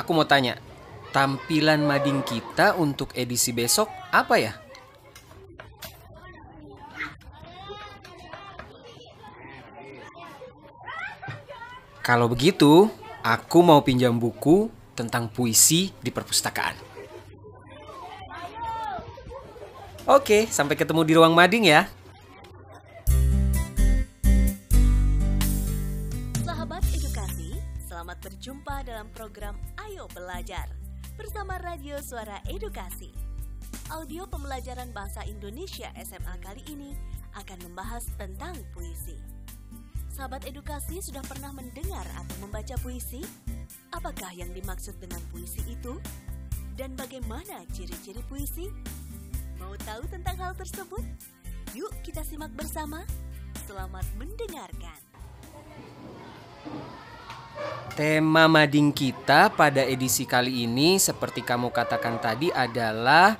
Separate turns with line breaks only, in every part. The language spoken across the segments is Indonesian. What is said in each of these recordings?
Aku mau tanya. Tampilan mading kita untuk edisi besok apa ya? Kalau begitu, aku mau pinjam buku tentang puisi di perpustakaan. Oke, sampai ketemu di ruang mading ya.
Berjumpa dalam program Ayo Belajar bersama Radio Suara Edukasi. Audio pembelajaran bahasa Indonesia SMA kali ini akan membahas tentang puisi. Sahabat edukasi sudah pernah mendengar atau membaca puisi? Apakah yang dimaksud dengan puisi itu? Dan bagaimana ciri-ciri puisi? Mau tahu tentang hal tersebut? Yuk kita simak bersama. Selamat mendengarkan.
Tema mading kita pada edisi kali ini seperti kamu katakan tadi adalah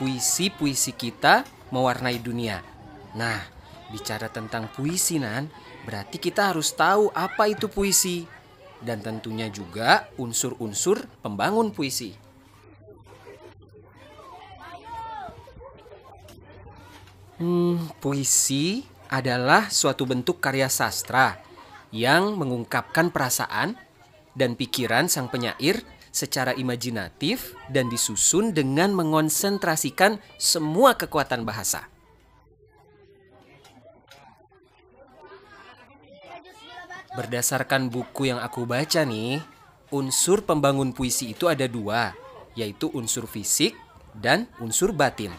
puisi-puisi kita mewarnai dunia. Nah, bicara tentang puisi Nan, berarti kita harus tahu apa itu puisi dan tentunya juga unsur-unsur pembangun puisi. Hmm, puisi adalah suatu bentuk karya sastra yang mengungkapkan perasaan dan pikiran sang penyair secara imajinatif dan disusun dengan mengonsentrasikan semua kekuatan bahasa. Berdasarkan buku yang aku baca nih, unsur pembangun puisi itu ada dua, yaitu unsur fisik dan unsur batin.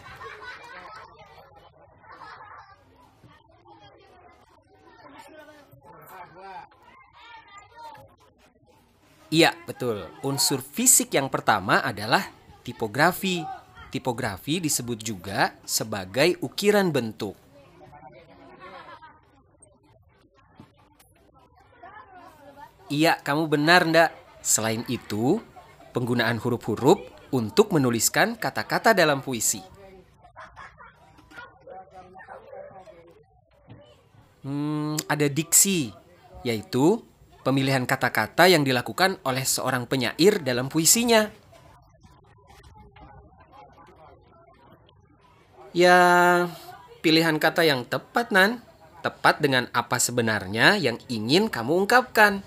Iya, betul. Unsur fisik yang pertama adalah tipografi. Tipografi disebut juga sebagai ukiran bentuk. Iya, kamu benar, ndak? Selain itu, penggunaan huruf-huruf untuk menuliskan kata-kata dalam puisi. Hmm, ada diksi, yaitu pemilihan kata-kata yang dilakukan oleh seorang penyair dalam puisinya. Ya, pilihan kata yang tepat, Nan. Tepat dengan apa sebenarnya yang ingin kamu ungkapkan.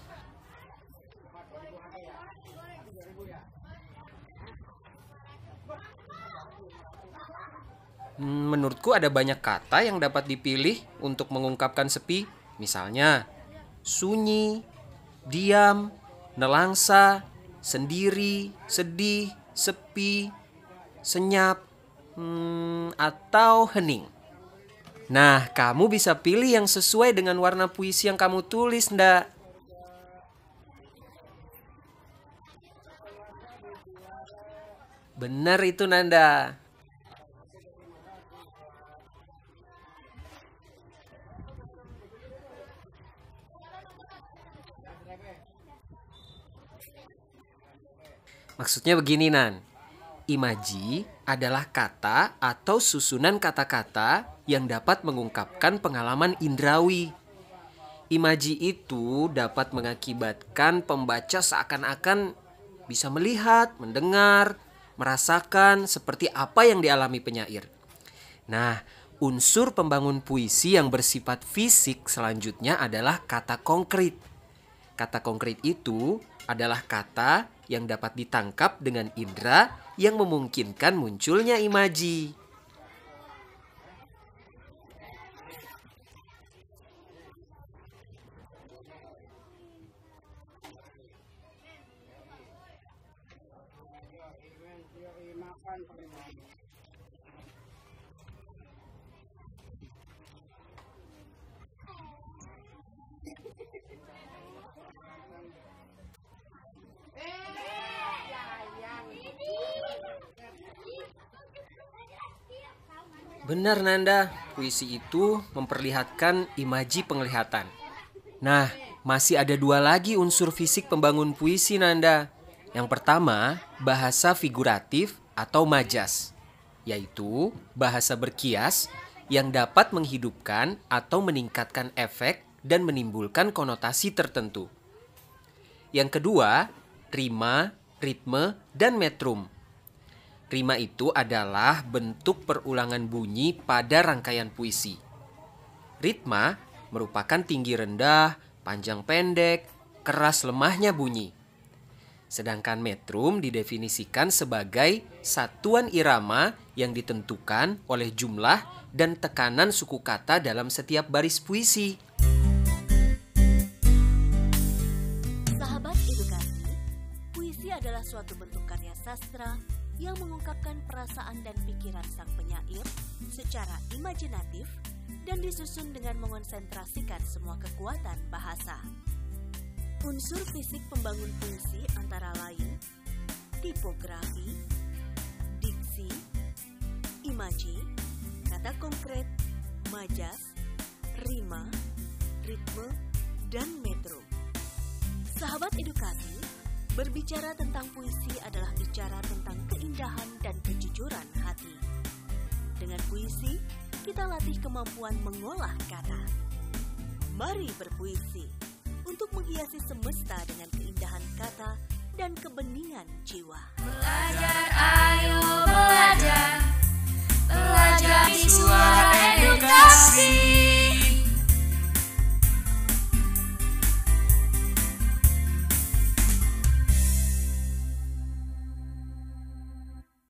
Hmm, Menurutku ada banyak kata yang dapat dipilih untuk mengungkapkan sepi. Misalnya, sunyi, diam, nelangsa, sendiri, sedih, sepi, senyap, hmm, atau hening. Nah, kamu bisa pilih yang sesuai dengan warna puisi yang kamu tulis, ndak? Benar itu, Nanda. Maksudnya begini Nan. Imaji adalah kata atau susunan kata-kata yang dapat mengungkapkan pengalaman indrawi. Imaji itu dapat mengakibatkan pembaca seakan-akan bisa melihat, mendengar, merasakan seperti apa yang dialami penyair. Nah, unsur pembangun puisi yang bersifat fisik selanjutnya adalah kata konkret Kata konkret itu adalah kata yang dapat ditangkap dengan indera yang memungkinkan munculnya imaji. Benar Nanda, puisi itu memperlihatkan imaji penglihatan. Nah, masih ada dua lagi unsur fisik pembangun puisi Nanda. Yang pertama, bahasa figuratif atau majas, yaitu bahasa berkias yang dapat menghidupkan atau meningkatkan efek dan menimbulkan konotasi tertentu. Yang kedua, rima, ritme, dan metrum Rima itu adalah bentuk perulangan bunyi pada rangkaian puisi. Ritma merupakan tinggi rendah, panjang pendek, keras lemahnya bunyi. Sedangkan metrum didefinisikan sebagai satuan irama yang ditentukan oleh jumlah dan tekanan suku kata dalam setiap baris puisi.
Sahabat edukasi, puisi adalah suatu bentuk karya sastra yang mengungkapkan perasaan dan pikiran sang penyair secara imajinatif dan disusun dengan mengonsentrasikan semua kekuatan bahasa. Unsur fisik pembangun puisi antara lain tipografi, diksi, imaji, kata konkret, majas, rima, ritme, dan metro. Sahabat edukasi, Berbicara tentang puisi adalah bicara tentang keindahan dan kejujuran hati. Dengan puisi, kita latih kemampuan mengolah kata. Mari berpuisi untuk menghiasi semesta dengan keindahan kata dan kebeningan jiwa.
Belajar, ayo belajar, belajar